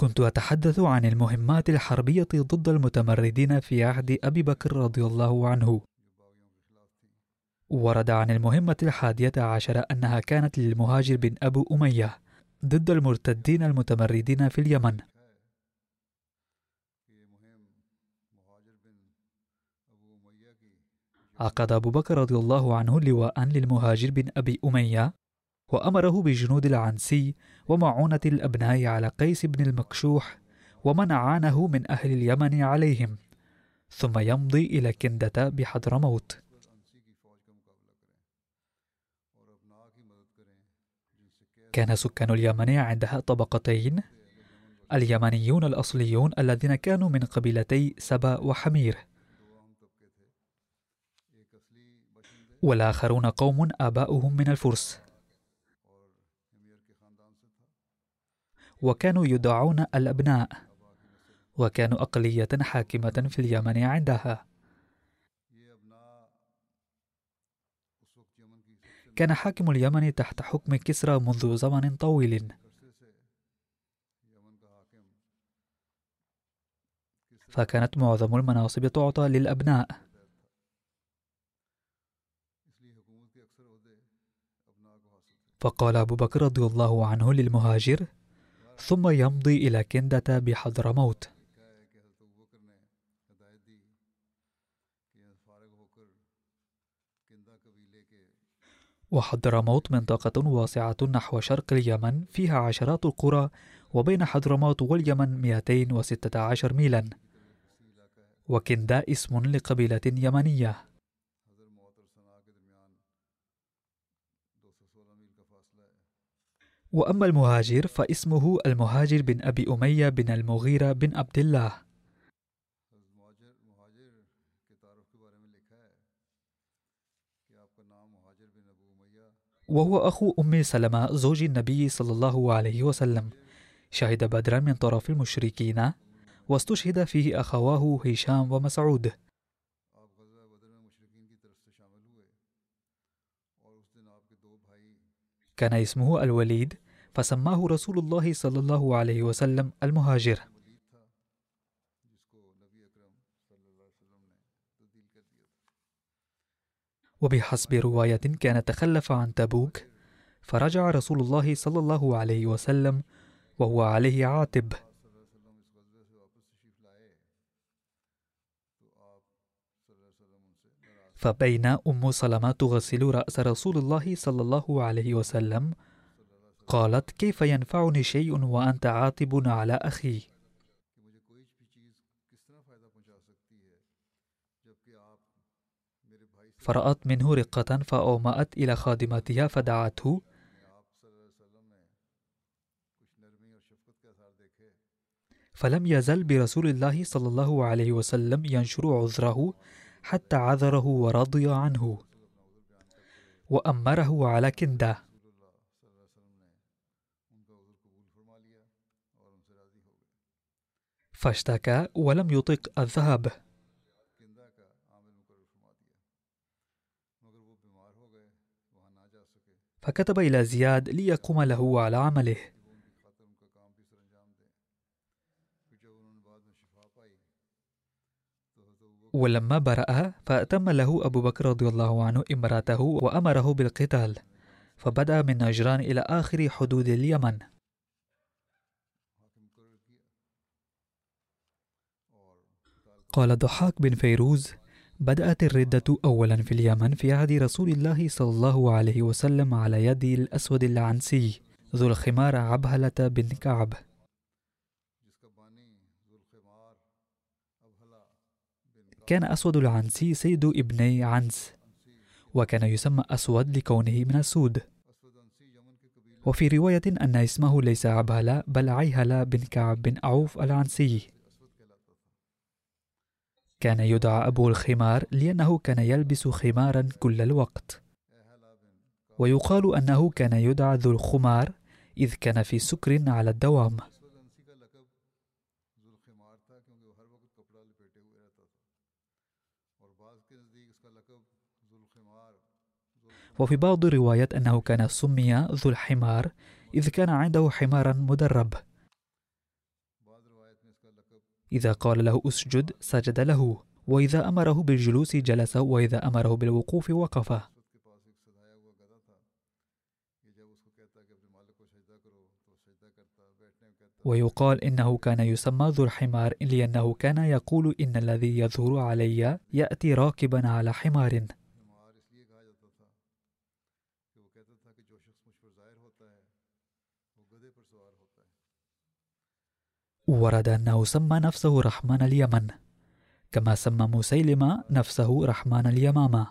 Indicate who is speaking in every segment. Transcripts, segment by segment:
Speaker 1: كنت أتحدث عن المهمات الحربية ضد المتمردين في عهد أبي بكر رضي الله عنه. ورد عن المهمة الحادية عشر أنها كانت للمهاجر بن أبو أمية ضد المرتدين المتمردين في اليمن. عقد أبو بكر رضي الله عنه لواء للمهاجر بن أبي أمية وأمره بجنود العنسي ومعونة الأبناء على قيس بن المكشوح ومن أعانه من أهل اليمن عليهم ثم يمضي إلى كندة بحضرموت. كان سكان اليمن عندها طبقتين اليمنيون الأصليون الذين كانوا من قبيلتي سبأ وحمير والآخرون قوم آباؤهم من الفرس. وكانوا يدعون الأبناء وكانوا أقلية حاكمة في اليمن عندها. كان حاكم اليمن تحت حكم كسرى منذ زمن طويل. فكانت معظم المناصب تعطى للأبناء. فقال أبو بكر رضي الله عنه للمهاجر ثم يمضي إلى كندة بحضرموت. وحضرموت منطقة واسعة نحو شرق اليمن فيها عشرات القرى وبين حضرموت واليمن 216 ميلا. وكندا اسم لقبيلة يمنية. وأما المهاجر فاسمه المهاجر بن أبي أمية بن المغيرة بن عبد الله. وهو أخو أم سلمة زوج النبي صلى الله عليه وسلم. شهد بدرا من طرف المشركين واستشهد فيه أخواه هشام ومسعود. كان اسمه الوليد فسماه رسول الله صلى الله عليه وسلم المهاجر. وبحسب رواية كان تخلف عن تبوك فرجع رسول الله صلى الله عليه وسلم وهو عليه عاتب. فبين أم سلمة تغسل رأس رسول الله صلى الله عليه وسلم. قالت كيف ينفعني شيء وأنت عاتب على أخي؟ فرأت منه رقة فأومأت إلى خادمتها فدعته. فلم يزل برسول الله صلى الله عليه وسلم ينشر عذره. حتى عذره ورضي عنه. وأمره على كنده فاشتكى ولم يطق الذهب فكتب إلى زياد ليقوم له على عمله. ولما برأ فأتم له أبو بكر رضي الله عنه إمرأته وأمره بالقتال فبدأ من نجران إلى آخر حدود اليمن. قال ضحاك بن فيروز بدأت الردة أولا في اليمن في عهد رسول الله صلى الله عليه وسلم على يد الأسود العنسي ذو الخمار عبهلة بن كعب. كان أسود العنسي سيد ابني عنس وكان يسمى أسود لكونه من السود. وفي رواية أن اسمه ليس عبهلة بل عيهلة بن كعب بن عوف العنسي كان يدعى أبو الخمار لأنه كان يلبس خمارا كل الوقت. ويقال أنه كان يدعى ذو الخمار إذ كان في سكر على الدوام. وفي بعض الروايات أنه كان سمي ذو الحمار إذ كان عنده حمارا مدرب. إذا قال له أسجد سجد له وإذا أمره بالجلوس جلس وإذا أمره بالوقوف وقف. ويقال إنه كان يسمى ذو الحمار لأنه كان يقول إن الذي يظهر علي يأتي راكبا على حمار. ورد أنه سمى نفسه رحمن اليمن. كما سمى مسيلمة نفسه رحمن اليمامة.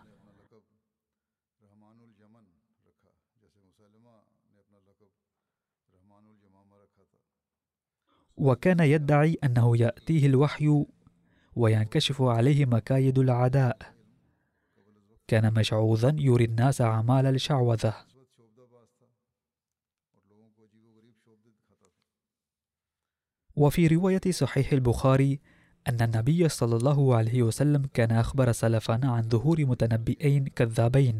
Speaker 1: وكان يدعي أنه يأتيه الوحي وينكشف عليه مكايد العداء. كان مشعوذا يري الناس أعمال الشعوذة. وفي رواية صحيح البخاري أن النبي صلى الله عليه وسلم كان أخبر سلفا عن ظهور متنبئين كذابين.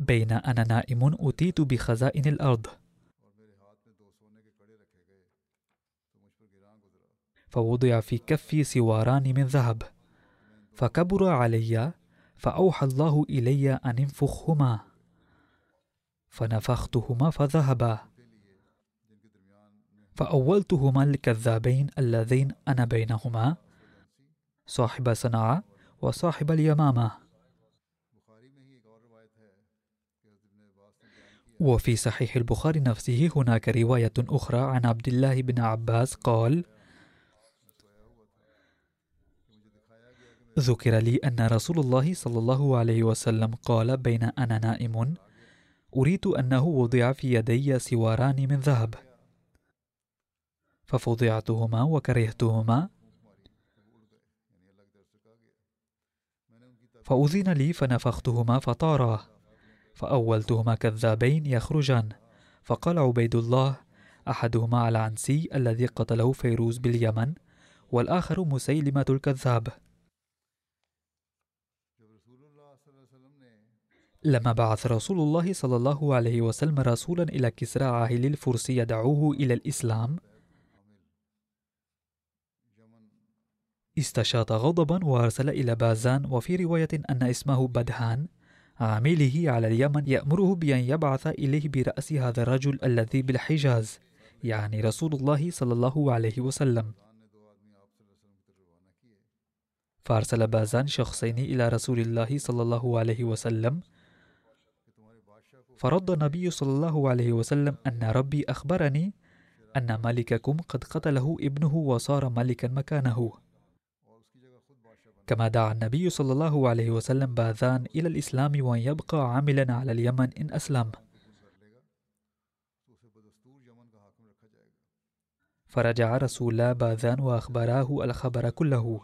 Speaker 1: بين أنا نائم أتيت بخزائن الأرض. فوضع في كفي سواران من ذهب. فكبر علي فأوحى الله إلي أن انفخهما. فنفختهما فذهبا. فأولتهما الكذابين اللذين أنا بينهما. صاحب صنعاء وصاحب اليمامة. وفي صحيح البخاري نفسه هناك رواية أخرى عن عبد الله بن عباس قال ذكر لي أن رسول الله صلى الله عليه وسلم قال بين أنا نائم أريد أنه وضع في يدي سواران من ذهب. ففضعتهما وكرهتهما. فأذن لي فنفختهما فطارا. فأولتهما كذابين يخرجان. فقال عبيد الله أحدهما على عنسي الذي قتله فيروز باليمن والآخر مسيلمة الكذاب. لما بعث رسول الله صلى الله عليه وسلم رسولا إلى كسرى عاهل الفرس يدعوه إلى الإسلام استشاط غضبا وأرسل إلى بازان وفي رواية أن اسمه بدهان. عامله على اليمن يأمره بأن يبعث إليه برأس هذا الرجل الذي بالحجاز يعني رسول الله صلى الله عليه وسلم. فأرسل بازان شخصين إلى رسول الله صلى الله عليه وسلم. فرد النبي صلى الله عليه وسلم أن ربي أخبرني أن ملككم قد قتله ابنه وصار ملكا مكانه. كما دعا النبي صلى الله عليه وسلم باذان إلى الإسلام وأن يبقى عاملا على اليمن إن أسلم. فرجع رسول الله باذان وأخبراه الخبر كله.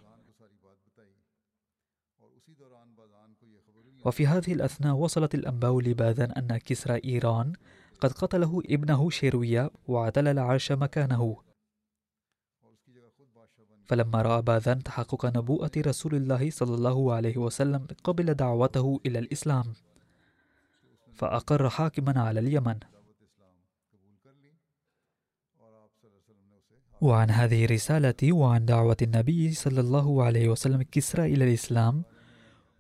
Speaker 1: وفي هذه الأثناء وصلت الأنباء لباذان أن كسرى إيران قد قتله ابنه شيرويا وعتل العرش مكانه. فلما رأى باذان تحقق نبوءة رسول الله صلى الله عليه وسلم قبل دعوته إلى الإسلام فأقر حاكما على اليمن. وعن هذه رسالتي وعن دعوة النبي صلى الله عليه وسلم كسرى إلى الإسلام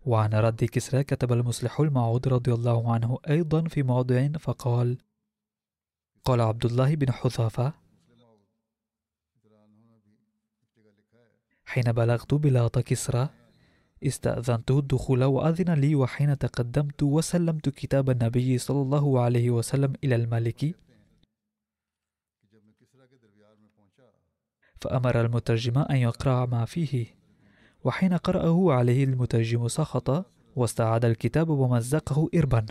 Speaker 1: وعن رد كسرى كتب المصلح المعود رضي الله عنه أيضا في موضع فقال قال عبد الله بن حذافة حين بلغت بلاط كسرى استأذنته الدخول وأذن لي وحين تقدمت وسلمت كتاب النبي صلى الله عليه وسلم إلى الملك. فأمر المترجم أن يقرأ ما فيه. وحين قرأه عليه المترجم سخط واستعاد الكتاب ومزقه إربا.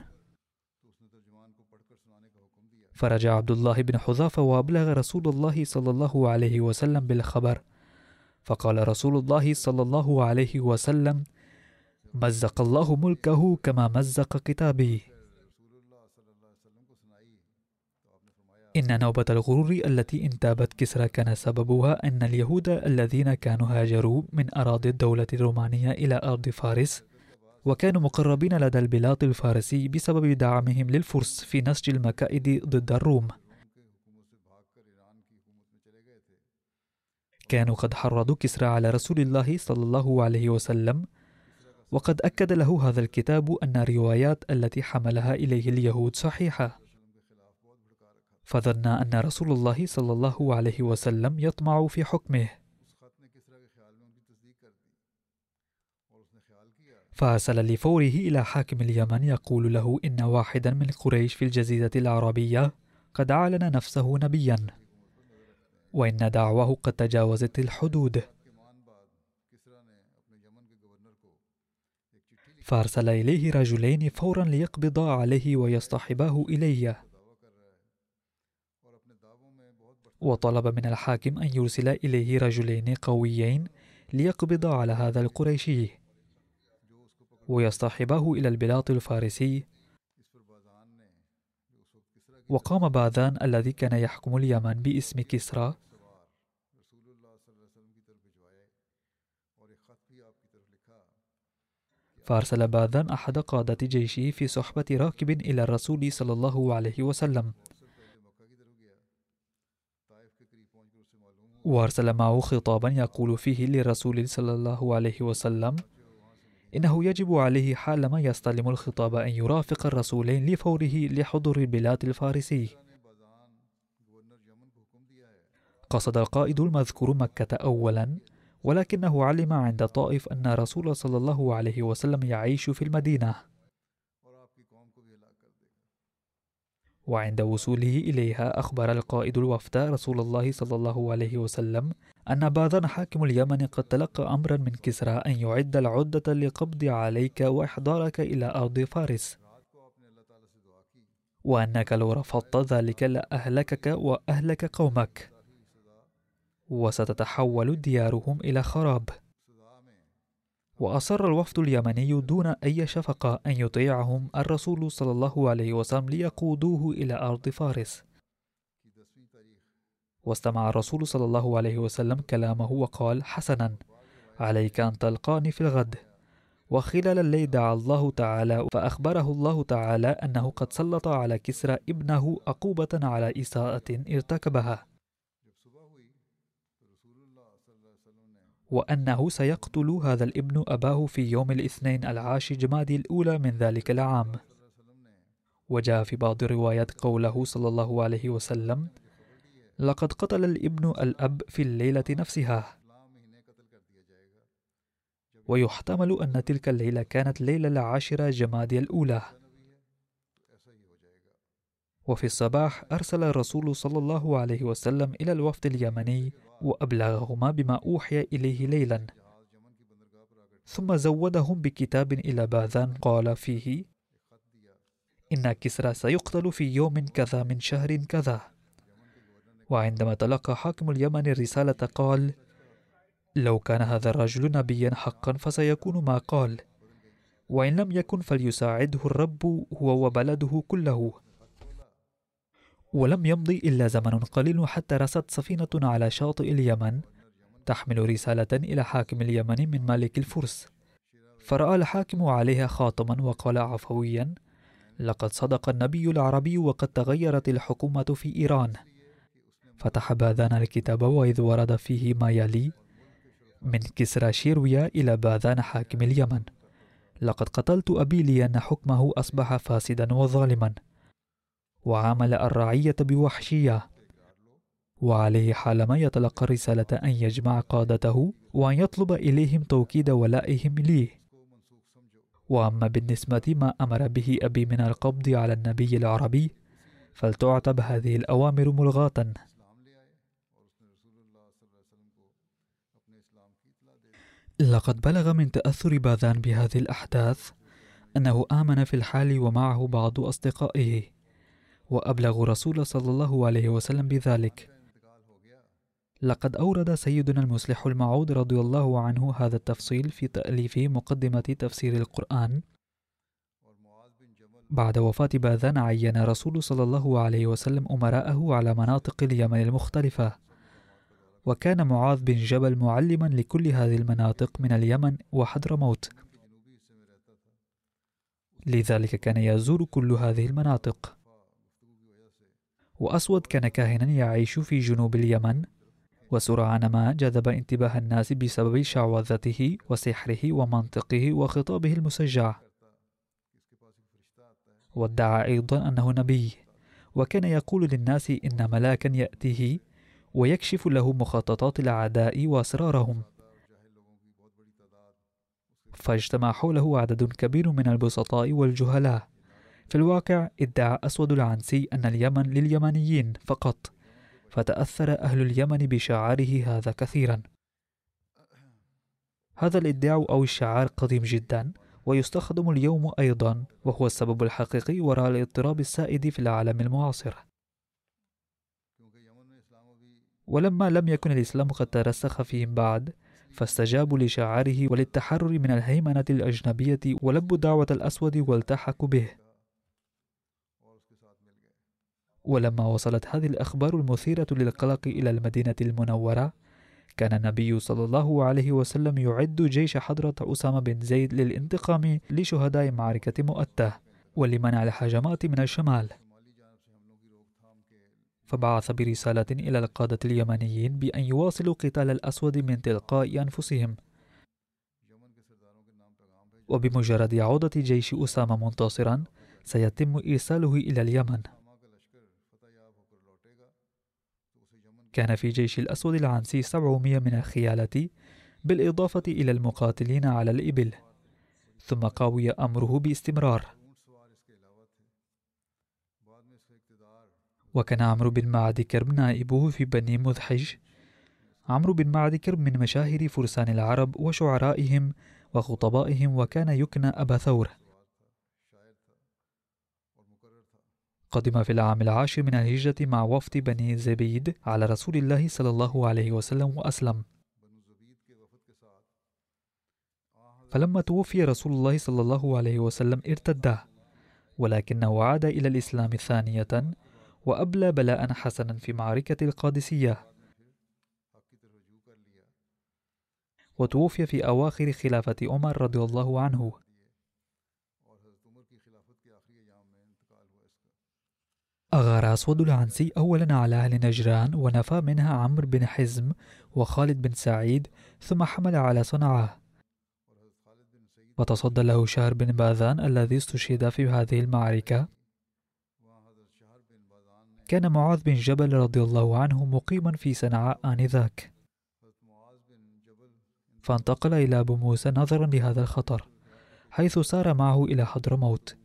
Speaker 1: فرجع عبد الله بن حذافة وأبلغ رسول الله صلى الله عليه وسلم بالخبر. فقال رسول الله صلى الله عليه وسلم مزق الله ملكه كما مزق كتابي إن نوبة الغرور التي انتابت كسرى كان سببها أن اليهود الذين كانوا هاجروا من أراضي الدولة الرومانية إلى أرض فارس وكانوا مقربين لدى البلاط الفارسي بسبب دعمهم للفرس في نسج المكائد ضد الروم. كانوا قد حرضوا كسرى على رسول الله صلى الله عليه وسلم. وقد أكد له هذا الكتاب أن الروايات التي حملها إليه اليهود صحيحة. فظن أن رسول الله صلى الله عليه وسلم يطمع في حكمه. فأرسل لفوره إلى حاكم اليمن يقول له إن واحدا من قريش في الجزيرة العربية قد أعلن نفسه نبيا. وإن دعواه قد تجاوزت الحدود. فأرسل إليه رجلين فورا ليقبضا عليه ويصطحباه إليه. وطلب من الحاكم أن يرسل إليه رجلين قويين ليقبضا على هذا القريشي. ويصطحبه إلى البلاط الفارسي وقام باذان الذي كان يحكم اليمن باسم كسرى. فأرسل باذان أحد قادة جيشه في صحبة راكب إلى الرسول صلى الله عليه وسلم. وأرسل معه خطابا يقول فيه للرسول صلى الله عليه وسلم إنه يجب عليه حالما يستلم الخطاب أن يرافق الرسولين لفوره لحضور البلاد الفارسي قصد القائد المذكور مكة أولا ولكنه علم عند طائف أن رسول صلى الله عليه وسلم يعيش في المدينة. وعند وصوله إليها أخبر القائد الوفد رسول الله صلى الله عليه وسلم أن باذن حاكم اليمن قد تلقى أمرا من كسرى أن يعد العدة لقبض عليك وإحضارك إلى أرض فارس وأنك لو رفضت ذلك لأهلكك وأهلك قومك وستتحول ديارهم إلى خراب. وأصر الوفد اليمني دون أي شفقة أن يطيعهم الرسول صلى الله عليه وسلم ليقودوه إلى أرض فارس. واستمع الرسول صلى الله عليه وسلم كلامه وقال حسنا عليك أن تلقاني في الغد. وخلال الليل دعا الله تعالى فأخبره الله تعالى أنه قد سلط على كسرى ابنه عقوبة على إساءة ارتكبها. وأنه سيقتل هذا الابن أباه في يوم الاثنين العاشر جمادي الأولى من ذلك العام. وجاء في بعض الروايات قوله صلى الله عليه وسلم لقد قتل الابن الأب في الليلة نفسها. ويحتمل أن تلك الليلة كانت ليلة العاشرة جمادي الأولى. وفي الصباح أرسل الرسول صلى الله عليه وسلم إلى الوفد اليمني وأبلغهما بما أوحي إليه ليلا. ثم زودهم بكتاب إلى باذان قال فيه إن كسرى سيقتل في يوم كذا من شهر كذا. وعندما تلقى حاكم اليمن الرسالة قال لو كان هذا الرجل نبيا حقا فسيكون ما قال. وإن لم يكن فليساعده الرب هو وبلده كله. ولم يمضي إلا زمن قليل حتى رست سفينة على شاطئ اليمن تحمل رسالة إلى حاكم اليمن من ملك الفرس. فرأى الحاكم عليها خاتما وقال عفويا لقد صدق النبي العربي وقد تغيرت الحكومة في إيران. فتح باذان الكتاب وإذ ورد فيه ما يلي من كسرى شيرويا إلى باذان حاكم اليمن. لقد قتلت أبي لأن حكمه أصبح فاسدا وظالما. وعامل الرعية بوحشية. وعليه حالما يتلقى الرسالة أن يجمع قادته وأن يطلب إليهم توكيد ولائهم ليه. وأما بالنسبة ما أمر به أبي من القبض على النبي العربي فلتعتب هذه الأوامر ملغاة. لقد بلغ من تأثر باذان بهذه الأحداث أنه آمن في الحال ومعه بعض أصدقائه. وأبلغ رسول صلى الله عليه وسلم بذلك. لقد أورد سيدنا المصلح المعود رضي الله عنه هذا التفصيل في تأليف مقدمة تفسير القرآن. بعد وفاة باذان عين رسول صلى الله عليه وسلم أمراءه على مناطق اليمن المختلفة. وكان معاذ بن جبل معلما لكل هذه المناطق من اليمن وحضرموت لذلك كان يزور كل هذه المناطق. وأسود كان كاهنا يعيش في جنوب اليمن وسرعان ما جذب انتباه الناس بسبب شعوذته وسحره ومنطقه وخطابه المسجع وادعى أيضا أنه نبي وكان يقول للناس إن ملاكا يأتيه ويكشف له مخططات الأعداء وأسرارهم. فاجتمع حوله عدد كبير من البسطاء والجهلاء. في الواقع إدعى أسود العنسي أن اليمن لليمنيين فقط فتأثر أهل اليمن بشعاره هذا كثيرا. هذا الإدعاء أو الشعار قديم جدا ويستخدم اليوم أيضا وهو السبب الحقيقي وراء الاضطراب السائد في العالم المعاصر. ولما لم يكن الإسلام قد ترسخ فيهم بعد فاستجابوا لشعاره وللتحرر من الهيمنة الأجنبية ولبوا دعوة الأسود والتحقوا به. ولما وصلت هذه الأخبار المثيرة للقلق إلى المدينة المنورة كان النبي صلى الله عليه وسلم يعد جيش حضرة أسامة بن زيد للانتقام لشهداء معركة مؤتة ولمنع الهجمات من الشمال. فبعث برسالة إلى القادة اليمنيين بأن يواصلوا قتال الأسود من تلقاء أنفسهم. وبمجرد عودة جيش أسامة منتصرا سيتم إرساله إلى اليمن. كان في جيش الأسود العنسي 700 من الخيالة بالإضافة إلى المقاتلين على الإبل ثم قاوي أمره باستمرار. وكان عمرو بن معد كرب نائبه في بني مذحج. عمرو بن معد كرب من مشاهير فرسان العرب وشعرائهم وخطبائهم وكان يكنى أبا ثور. قدم في العام العاشر من الهجرة مع وفد بني زبيد على رسول الله صلى الله عليه وسلم وأسلم. فلما توفي رسول الله صلى الله عليه وسلم ارتد ولكنه عاد إلى الإسلام ثانية وأبلى بلاء حسنا في معركة القادسية. وتوفي في أواخر خلافة عمر رضي الله عنه. أغار أسود العنسي أولا على أهل نجران ونفى منها عمرو بن حزم وخالد بن سعيد ثم حمل على صنعاء وتصدى له شهر بن باذان الذي استشهد في هذه المعركة. كان معاذ بن جبل رضي الله عنه مقيما في صنعاء آنذاك. فانتقل إلى أبو موسى نظرا لهذا الخطر حيث سار معه إلى حضرموت.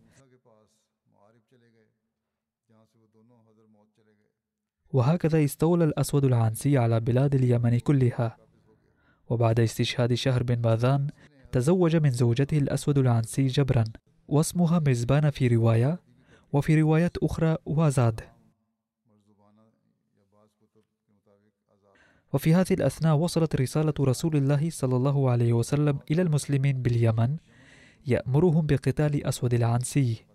Speaker 1: وهكذا استولى الأسود العنسي على بلاد اليمن كلها. وبعد استشهاد شهر بن باذان تزوج من زوجته الأسود العنسي جبرا واسمها مزبان في رواية وفي رواية أخرى وازاد. وفي هذه الأثناء وصلت رسالة رسول الله صلى الله عليه وسلم إلى المسلمين باليمن يأمرهم بقتال أسود العنسي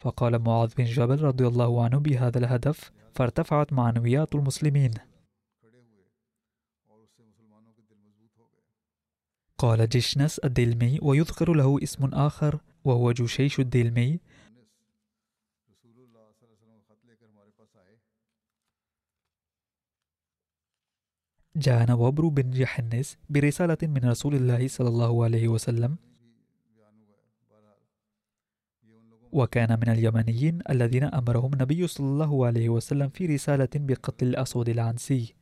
Speaker 1: فقال معاذ بن جبل رضي الله عنه بهذا الهدف فارتفعت معنويات المسلمين. قال جشنس الدلمي ويذكر له اسم آخر وهو جوشيش الدلمي. جاءنا وبر بن يحنس برسالة من رسول الله صلى الله عليه وسلم. وكان من اليمنيين الذين أمرهم النبي صلى الله عليه وسلم في رسالة بقتل الأسود العنسي.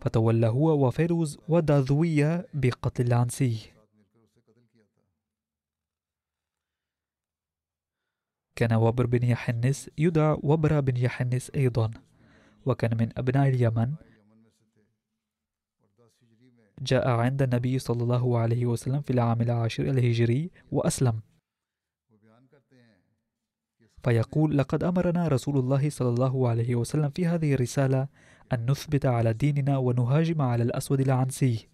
Speaker 1: فتولى هو وفيروز وداذوية بقتل العنسي. كان وبر بن يحنس يدعى وبر بن يحنس أيضا وكان من أبناء اليمن جاء عند النبي صلى الله عليه وسلم في العام العاشر الهجري وأسلم. فيقول لقد أمرنا رسول الله صلى الله عليه وسلم في هذه الرسالة أن نثبت على ديننا ونهاجم على الأسود العنسي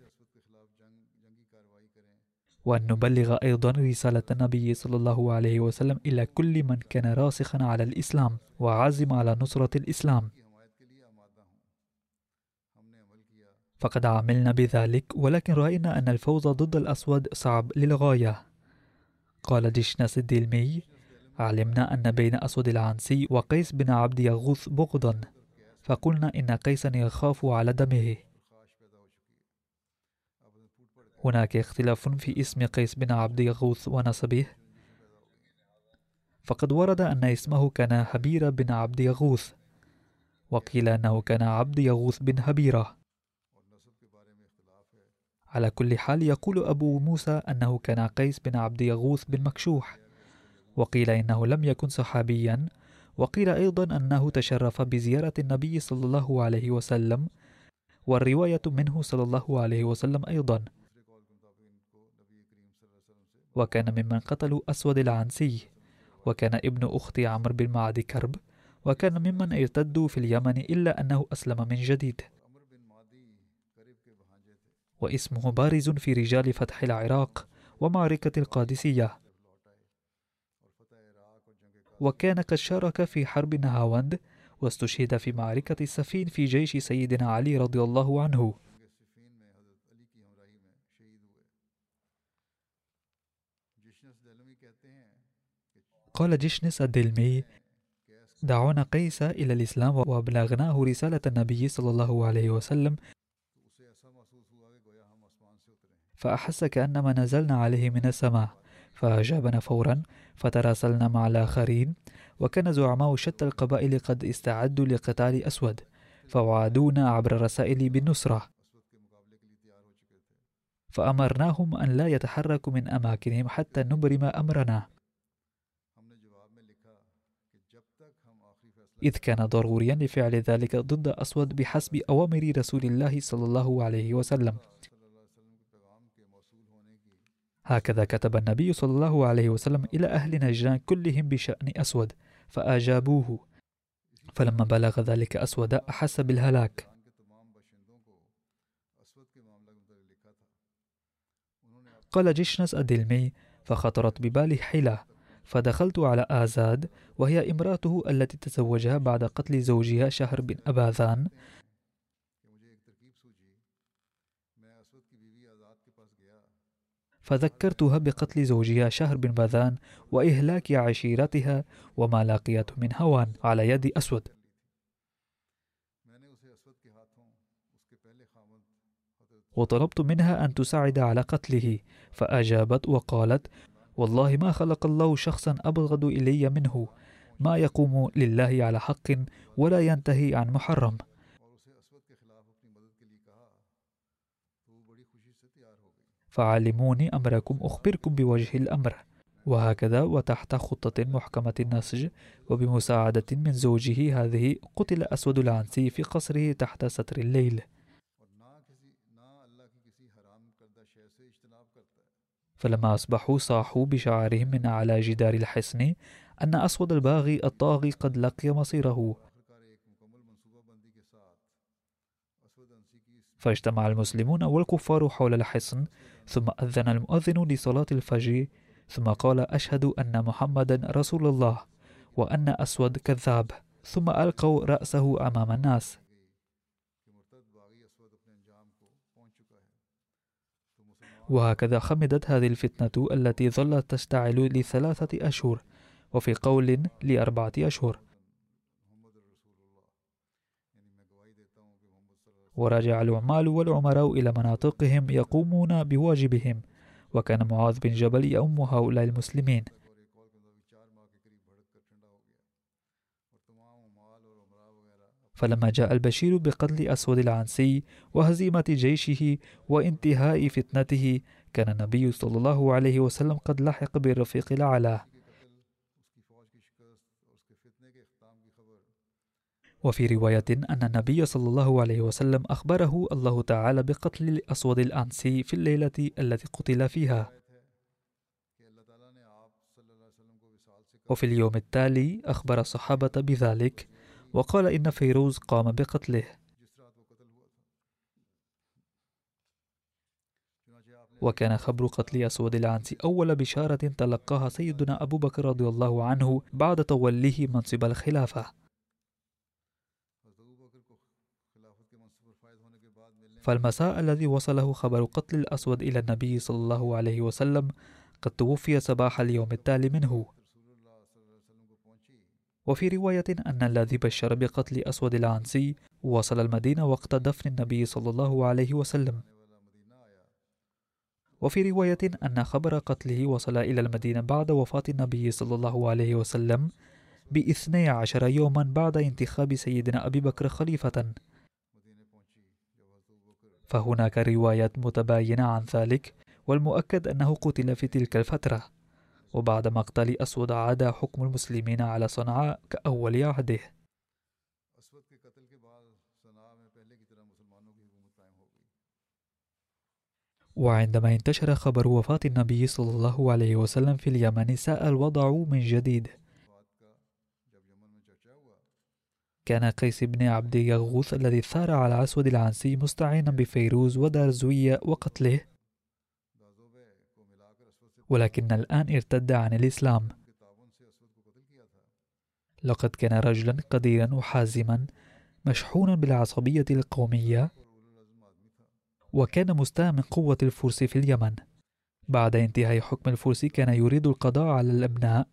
Speaker 1: وأن نبلغ أيضا رسالة النبي صلى الله عليه وسلم إلى كل من كان راسخا على الإسلام وعازم على نصرة الإسلام. فقد عملنا بذلك ولكن رأينا أن الفوز ضد الأسود صعب للغاية. قال دشناس الدلمي علمنا أن بين أسود العنسي وقيس بن عبد يغوث بغضا فقلنا إن قيسا يخاف على دمه. هناك اختلاف في اسم قيس بن عبد يغوث ونسبه. فقد ورد أن اسمه كان هبيرة بن عبد يغوث وقيل أنه كان عبد يغوث بن هبيرة. على كل حال يقول أبو موسى أنه كان قيس بن عبد يغوث بن مكشوح وقيل إنه لم يكن صحابيا وقيل أيضا أنه تشرف بزيارة النبي صلى الله عليه وسلم والرواية منه صلى الله عليه وسلم أيضا. وكان ممن قتلوا أسود العنسي وكان ابن أخت عمرو بن معد كرب وكان ممن ارتدوا في اليمن إلا أنه أسلم من جديد. واسمه بارز في رجال فتح العراق ومعركة القادسية. وكان قد شارك في حرب نهاوند واستشهد في معركة السفين في جيش سيدنا علي رضي الله عنه. قال جشنس الدلمي دعونا قيس إلى الإسلام وأبلغناه رسالة النبي صلى الله عليه وسلم فأحس كأنما نزلنا عليه من السماء. فأجابنا فورا فتراسلنا مع الآخرين وكان زعماء شتى القبائل قد استعدوا لقتال أسود فوعدونا عبر الرسائل بالنصرة. فأمرناهم أن لا يتحركوا من أماكنهم حتى نبرم أمرنا. إذ كان ضروريا لفعل ذلك ضد أسود بحسب أوامر رسول الله صلى الله عليه وسلم. هكذا كتب النبي صلى الله عليه وسلم إلى أهل نجران كلهم بشأن أسود فأجابوه. فلما بلغ ذلك أسود أحس بالهلاك. قال جشنس الدلمي فخطرت ببالي حيلة. فدخلت على آزاد وهي امرأته التي تزوجها بعد قتل زوجها شهر بن أباذان. فذكرتها بقتل زوجها شهر بن باذان وإهلاك عشيرتها وما لاقيته من هوان على يد أسود. وطلبت منها أن تساعد على قتله فأجابت وقالت والله ما خلق الله شخصا أبغض إلي منه ما يقوم لله على حق ولا ينتهي عن محرم. فعلموني أمركم أخبركم بوجه الأمر. وهكذا وتحت خطة محكمة النسج وبمساعدة من زوجه هذه قتل أسود العنسي في قصره تحت ستر الليل. فلما أصبحوا صاحوا بشعرهم من أعلى جدار الحصن أن أسود الباغي الطاغي قد لقي مصيره. فاجتمع المسلمون والكفار حول الحصن ثم أذن المؤذن لصلاة الفجر ثم قال أشهد أن محمدا رسول الله وأن أسود كذاب ثم ألقوا رأسه أمام الناس. وهكذا خمدت هذه الفتنة التي ظلت تشتعل لثلاثة أشهر وفي قول لأربعة أشهر. ورجع العمال والعمراء إلى مناطقهم يقومون بواجبهم. وكان معاذ بن جبل يؤم هؤلاء المسلمين. فلما جاء البشير بقتل أسود العنسي وهزيمة جيشه وانتهاء فتنته كان النبي صلى الله عليه وسلم قد لحق بالرفيق
Speaker 2: لعلاه
Speaker 1: وفي رواية أن النبي صلى الله عليه وسلم أخبره الله تعالى بقتل الأسود الأنسي في الليلة التي قتل فيها. وفي اليوم التالي أخبر الصحابة بذلك وقال إن فيروز قام بقتله. وكان خبر قتل أسود العنسي أول بشارة تلقاها سيدنا أبو بكر رضي الله عنه بعد توليه منصب الخلافة. فالمساء الذي وصله خبر قتل الأسود إلى النبي صلى الله عليه وسلم قد توفي صباح اليوم التالي منه. وفي رواية أن الذي بشر بقتل أسود العنسي وصل المدينة وقت دفن النبي صلى الله عليه وسلم. وفي رواية أن خبر قتله وصل إلى المدينة بعد وفاة النبي صلى الله عليه وسلم بإثني عشر يوما بعد انتخاب سيدنا أبي بكر خليفة. فهناك روايات متباينة عن ذلك والمؤكد أنه قتل في تلك الفترة. وبعد مقتل أسود عاد حكم المسلمين على صنعاء كأول عهده. وعندما انتشر خبر وفاة النبي صلى الله عليه وسلم في اليمن ساء الوضع من جديد. كان قيس بن عبد يغوث الذي ثار على الأسود العنسي مستعينا بفيروز ودارزوية وقتله. ولكن الآن ارتد عن الإسلام. لقد كان رجلا قديرا وحازما مشحونا بالعصبية القومية وكان مستاء من قوة الفرس في اليمن. بعد انتهاء حكم الفرس كان يريد القضاء على الأبناء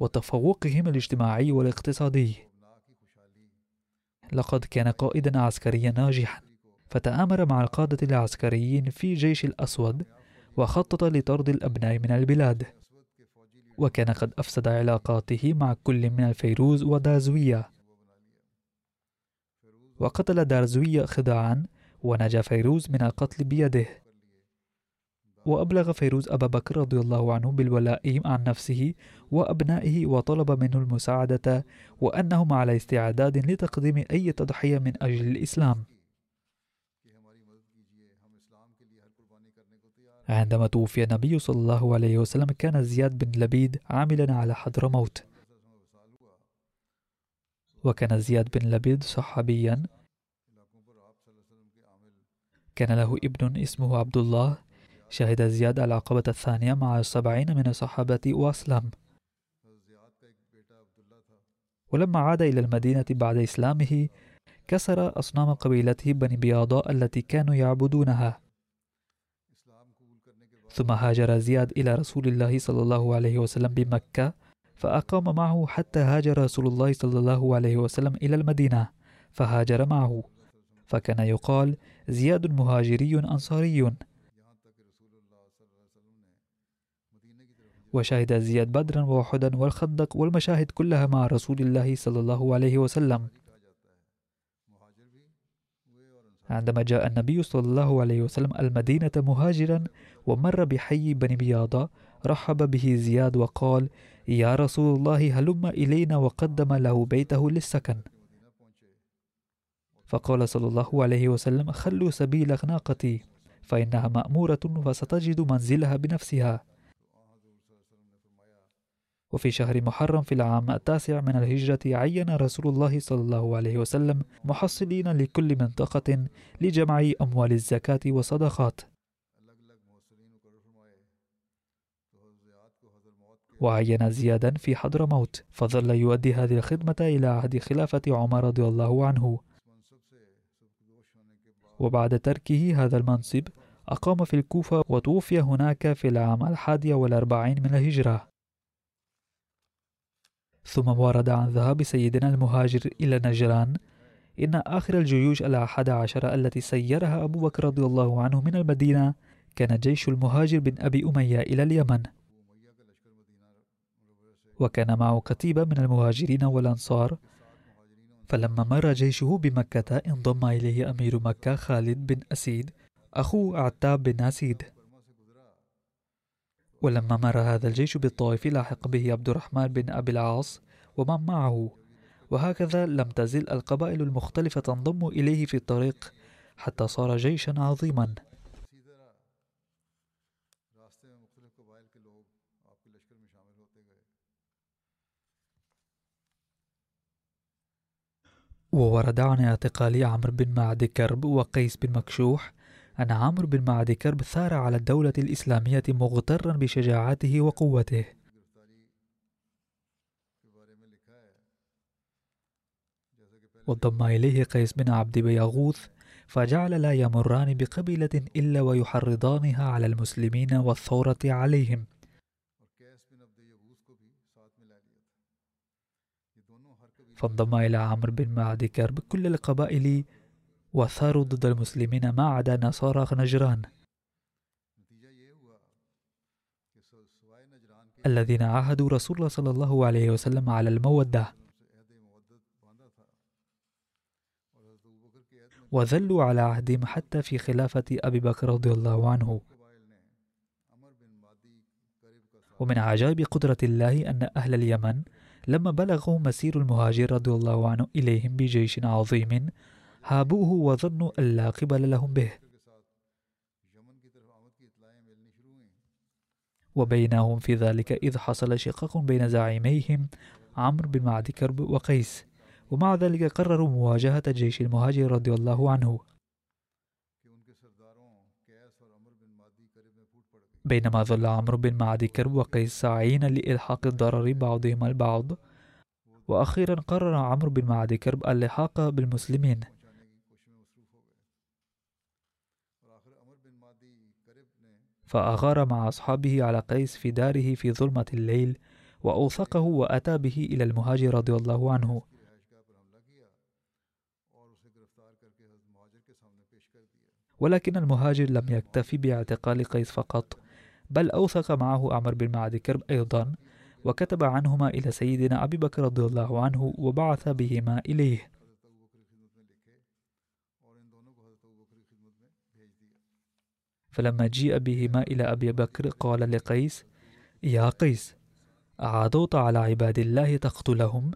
Speaker 1: وتفوقهم الاجتماعي والاقتصادي. لقد كان قائدا عسكريا ناجحا فتآمر مع القادة العسكريين في جيش الأسود وخطط لطرد الأبناء من البلاد. وكان قد أفسد علاقاته مع كل من الفيروز ودارزوية. وقتل دارزوية خداعا ونجا فيروز من القتل بيده. وأبلغ فيروز أبا بكر رضي الله عنه بالولاء عن نفسه وأبنائه وطلب منه المساعدة وأنهم على استعداد لتقديم أي تضحية من أجل الإسلام. عندما توفي النبي صلى الله عليه وسلم كان زياد بن لبيد عاملا على حضرموت وكان زياد بن لبيد صحابيا. كان له ابن اسمه عبد الله. شهد زياد العقبة الثانية مع السبعين من الصحابة وأسلم. ولما عاد إلى المدينة بعد إسلامه كسر أصنام قبيلته بني بياضاء التي كانوا يعبدونها. ثم هاجر زياد إلى رسول الله صلى الله عليه وسلم بمكة فأقام معه حتى هاجر رسول الله صلى الله عليه وسلم إلى المدينة فهاجر معه. فكان يقال زياد مهاجري أنصاري. وشهد زياد بدرا وأحدا والخندق والمشاهد كلها مع رسول الله صلى الله عليه وسلم. عندما جاء النبي صلى الله عليه وسلم المدينة مهاجرا ومر بحي بني بياضة رحب به زياد وقال يا رسول الله هلم إلينا وقدم له بيته للسكن. فقال صلى الله عليه وسلم خلوا سبيل ناقتي فإنها مأمورة وستجد منزلها بنفسها. وفي شهر محرم في العام التاسع من الهجرة عين رسول الله صلى الله عليه وسلم محصلين لكل منطقة لجمع أموال الزكاة والصدقات وعين زيادا في حضرموت فظل يؤدي هذه الخدمة إلى عهد خلافة عمر رضي الله عنه. وبعد تركه هذا المنصب أقام في الكوفة وتوفي هناك في العام الحادي والأربعين من الهجرة. ثم ورد عن ذهاب سيدنا المهاجر إلى نجران إن آخر الجيوش الأحد عشر التي سيرها أبو بكر رضي الله عنه من المدينة كان جيش المهاجر بن أبي أمية إلى اليمن. وكان معه كتيبة من المهاجرين والأنصار فلما مر جيشه بمكة انضم إليه أمير مكة خالد بن أسيد أخو عتاب بن أسيد. ولما مر هذا الجيش بالطائف لاحق به عبد الرحمن بن أبي العاص ومن معه. وهكذا لم تزل القبائل المختلفة تنضم إليه في الطريق حتى صار جيشا عظيما. وورد عن اعتقال عمرو بن معد كرب وقيس بن مكشوح أن عمرو بن معد كرب ثار على الدولة الإسلامية مغترا بشجاعته وقوته. وانضم إليه قيس بن عبد بيغوث فجعل لا يمران بقبيلة إلا ويحرضانها على المسلمين والثورة عليهم. فانضم إلى عمرو بن معد كرب كل القبائل وثاروا ضد المسلمين ما عدا نصارى نجران. الذين عاهدوا رسول الله صلى الله عليه وسلم على المودة. وذلوا على عهدهم حتى في خلافة أبي بكر رضي الله عنه. ومن عجائب قدرة الله أن أهل اليمن لما بلغوا مسير المهاجر رضي الله عنه إليهم بجيش عظيم هابوه وظنوا أن لا قبل لهم به. وبينهم في ذلك إذ حصل شقاق بين زعيميهم عمرو بن معد كرب وقيس. ومع ذلك قرروا مواجهة جيش المهاجر رضي الله عنه. بينما ظل عمرو بن معد كرب وقيس ساعين لإلحاق الضرر بعضهما البعض. وأخيرا قرر عمرو بن معد كرب اللحاق بالمسلمين. فأغار مع أصحابه على قيس في داره في ظلمة الليل وأوثقه وأتى به إلى المهاجر رضي الله عنه. ولكن المهاجر لم يكتفي باعتقال قيس فقط بل أوثق معه عمر بن معد كرب أيضا وكتب عنهما إلى سيدنا أبي بكر رضي الله عنه وبعث بهما إليه. فلما جيء بهما إلى أبي بكر قال لقيس يا قيس أعادوت على عباد الله تقتلهم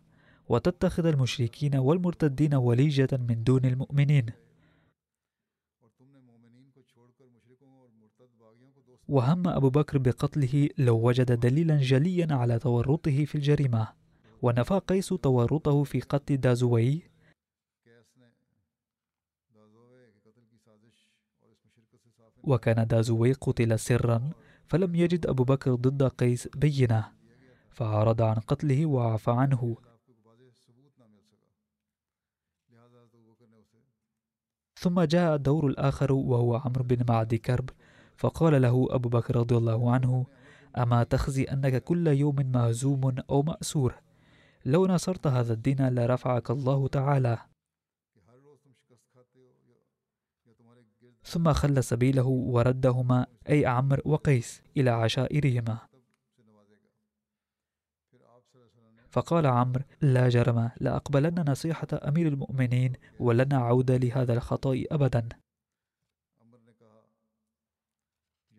Speaker 1: وتتخذ المشركين والمرتدين وليجة من دون المؤمنين. وهم أبو بكر بقتله لو وجد دليلا جليا على تورطه في الجريمة. ونفى قيس تورطه في قتل دازوي وكان دازوي قتل سرا فلم يجد أبو بكر ضد قيس بينة فعرض عن قتله وعفى عنه. ثم جاء الدور الآخر وهو عمرو بن معد كرب فقال له أبو بكر رضي الله عنه أما تخزي أنك كل يوم مهزوم أو مأسور؟ لو نصرت هذا الدين لرفعك الله تعالى. ثم خلى سبيله وردهما أي عمرو وقيس إلى عشائرهما. فقال عمرو لا جرم لأقبلن نصيحة أمير المؤمنين ولن أعود لهذا الخطأ أبدا.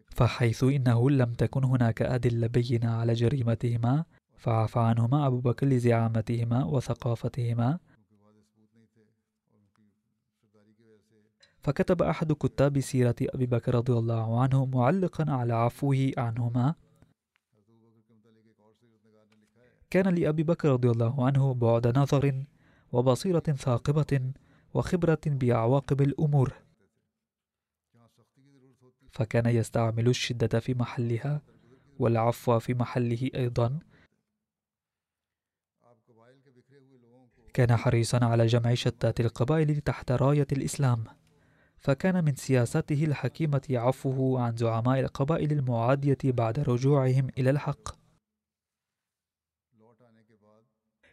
Speaker 1: فحيث إنه لم تكن هناك أدلة بينة على جريمتهما فعفى عنهما أبو بكر لزعامتهما وثقافتهما فكتب أحد كتاب سيرة أبي بكر رضي الله عنه معلقا على عفوه عنهما. كان لأبي بكر رضي الله عنه بعد نظر وبصيرة ثاقبة وخبرة بعواقب الأمور. فكان يستعمل الشدة في محلها والعفو في محله أيضا. كان حريصا على جمع شتات القبائل تحت راية الإسلام. فكان من سياسته الحكيمة عفوه عن زعماء القبائل المعادية بعد رجوعهم إلى الحق.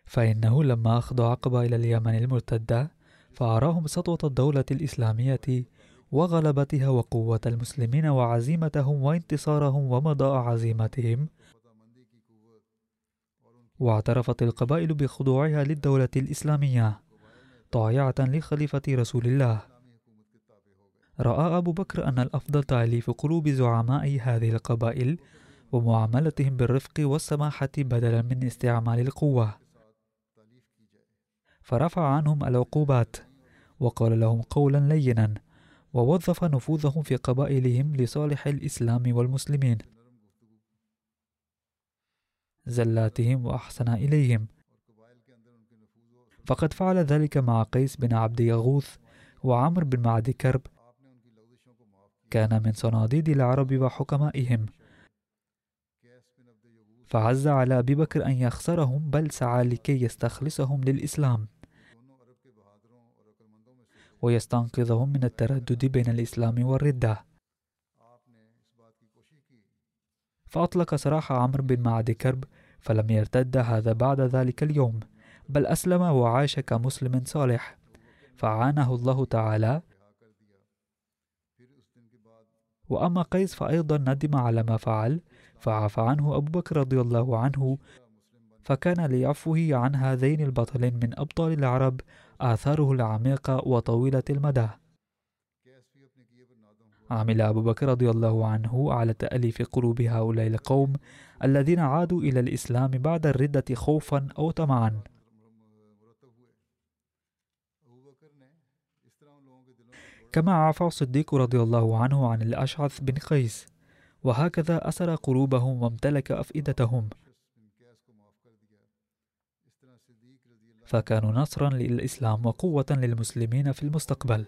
Speaker 1: فإنه لما أخضع قبائل اليمن المرتدة فأراهم سطوة الدولة الإسلامية وغلبتها وقوة المسلمين وعزيمتهم وانتصارهم ومضاء عزيمتهم. واعترفت القبائل بخضوعها للدولة الإسلامية طايعة لخليفة رسول الله. رأى أبو بكر أن الأفضل تأليف قلوب زعماء هذه القبائل ومعاملتهم بالرفق والسماحة بدلا من استعمال القوة. فرفع عنهم العقوبات وقال لهم قولا لينا ووظف نفوذهم في قبائلهم لصالح الإسلام والمسلمين. زلاتهم وأحسن إليهم. فقد فعل ذلك مع قيس بن عبد يغوث وعمر بن معد كرب كان من صناديد العرب وحكمائهم. فعز على أبي بكر أن يخسرهم بل سعى لكي يستخلصهم للإسلام. ويستنقذهم من التردد بين الإسلام والردة. فأطلق سراح عمرو بن معد كرب فلم يرتد هذا بعد ذلك اليوم بل أسلم وعاش كمسلم صالح. فعانه الله تعالى وأما قيس فأيضا ندم على ما فعل فعفى عنه أبو بكر رضي الله عنه فكان لعفوه عن هذين البطلين من أبطال العرب آثاره العميقة وطويلة المدى. عمل أبو بكر رضي الله عنه على تأليف قلوب هؤلاء القوم الذين عادوا إلى الإسلام بعد الردة خوفا أو طمعا. كما عفى الصديق رضي الله عنه عن الأشعث بن قيس وهكذا أسر قلوبهم وامتلك أفئدتهم. فكانوا نصرا للإسلام وقوة للمسلمين في المستقبل.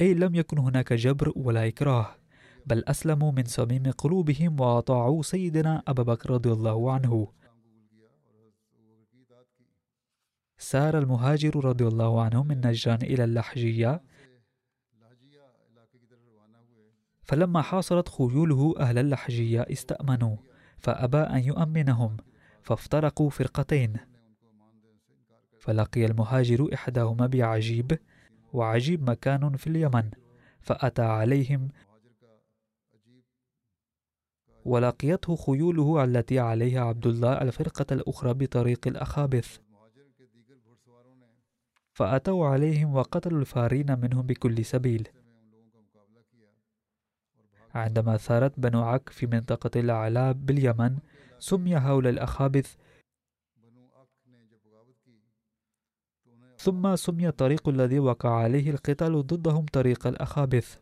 Speaker 1: أي لم يكن هناك جبر ولا إكراه بل أسلموا من صميم قلوبهم وأطاعوا سيدنا أبا بكر رضي الله عنه. سار المهاجر رضي الله عنه من نجران إلى اللحجية. فلما حاصرت خيوله أهل اللحجية استأمنوا فأبى أن يؤمنهم فافترقوا فرقتين. فلقي المهاجر إحداهما بعجيب وعجيب مكان في اليمن فأتى عليهم. ولقيته خيوله التي عليها عبد الله الفرقة الأخرى بطريق الأخابث. فأتوا عليهم وقتلوا الفارين منهم بكل سبيل. عندما ثارت بنو عك في منطقة الأعلاب باليمن سمي هؤلاء الأخابث ثم سمي الطريق الذي وقع عليه القتال ضدهم طريق الأخابث.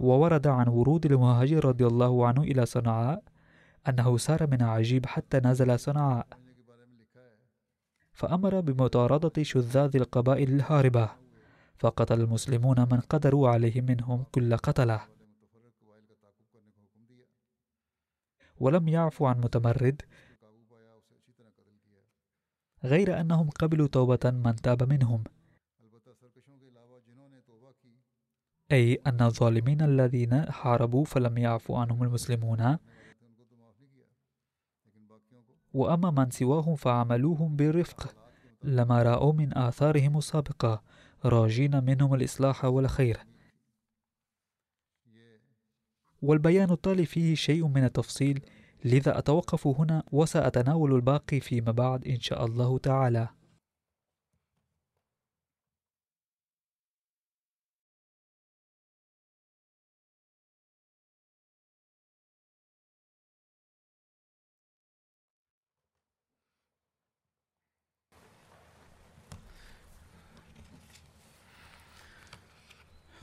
Speaker 1: وورد عن ورود المهاجر رضي الله عنه إلى صنعاء أنه سار من عجيب حتى نزل صنعاء. فأمر بمطاردة شذاذ القبائل الهاربة فقتل المسلمون من قدروا عليه منهم كل قتلة. ولم يعفوا عن متمرد غير أنهم قبلوا توبة من تاب منهم. أي أن الظالمين الذين حاربوا فلم يعفوا عنهم المسلمون وأما من سواهم فعملوهم برفق. لما رأوا من آثارهم السابقة راجين منهم الإصلاح والخير. والبيان التالي فيه شيء من التفصيل لذا أتوقف هنا وسأتناول الباقي فيما بعد إن شاء الله تعالى.